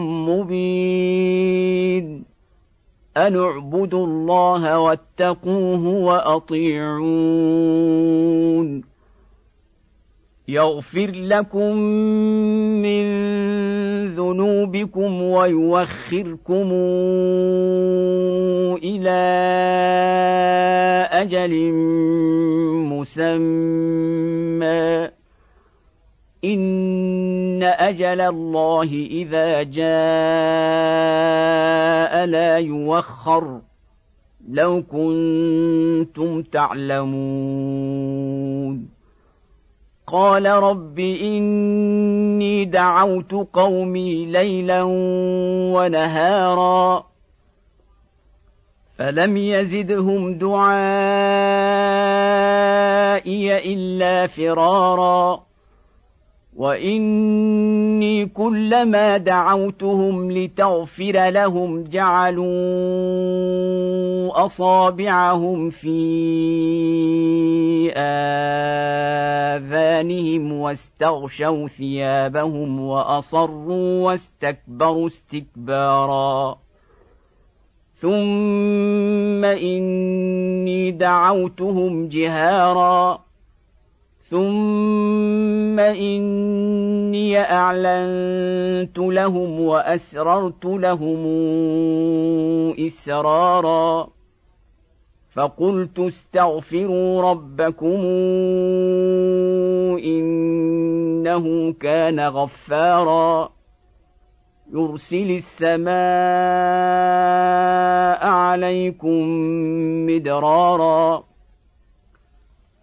مبين. ان اعبدوا الله واتقوه واطيعون. يغفر لكم من ذنوبكم ويوخركم إلى أجل مسمى. ان أجل الله إذا جاء لا يوخر. لو كنتم تعلمون. قال رب إني دعوت قومي ليلا ونهارا. فلم يزدهم دعائي إلا فرارا. واني كلما دعوتهم لتغفر لهم جعلوا اصابعهم في اذانهم واستغشوا ثيابهم واصروا واستكبروا استكبارا ثم اني دعوتهم جهارا ثم اني اعلنت لهم واسررت لهم اسرارا فقلت استغفروا ربكم انه كان غفارا يرسل السماء عليكم مدرارا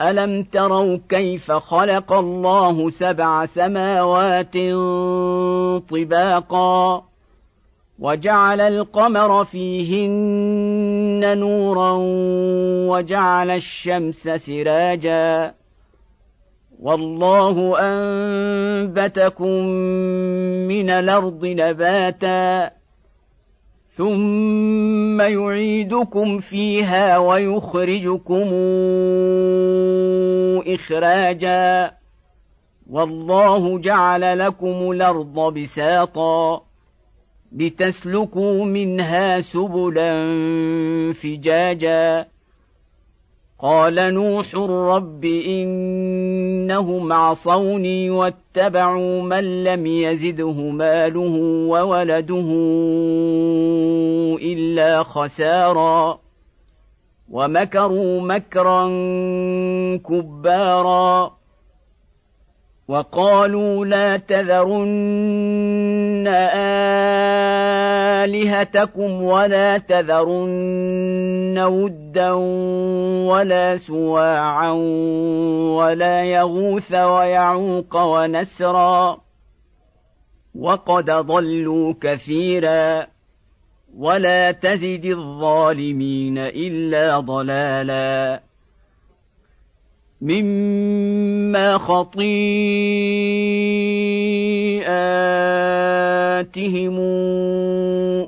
الم تروا كيف خلق الله سبع سماوات طباقا وجعل القمر فيهن نورا وجعل الشمس سراجا والله انبتكم من الأرض نباتا ثم يعيدكم فيها ويخرجكم اخراجا والله جعل لكم الأرض بساطا لتسلكوا منها سبلا فجاجا قال نوح رب انهم عصوني واتبعوا من لم يزده ماله وولده إلا خسارا ومكروا مكرا كبارا وقالوا لا تذرن آلهتكم ولا تذرن ودا ولا سواعا ولا يغوث ويعوق ونسرا وقد ضلوا كثيرا ولا تزد الظالمين الا ضلالا مما خطيئاتهم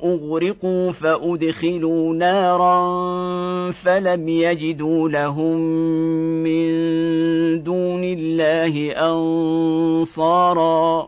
اغرقوا فادخلوا نارا فلم يجدوا لهم من دون الله انصارا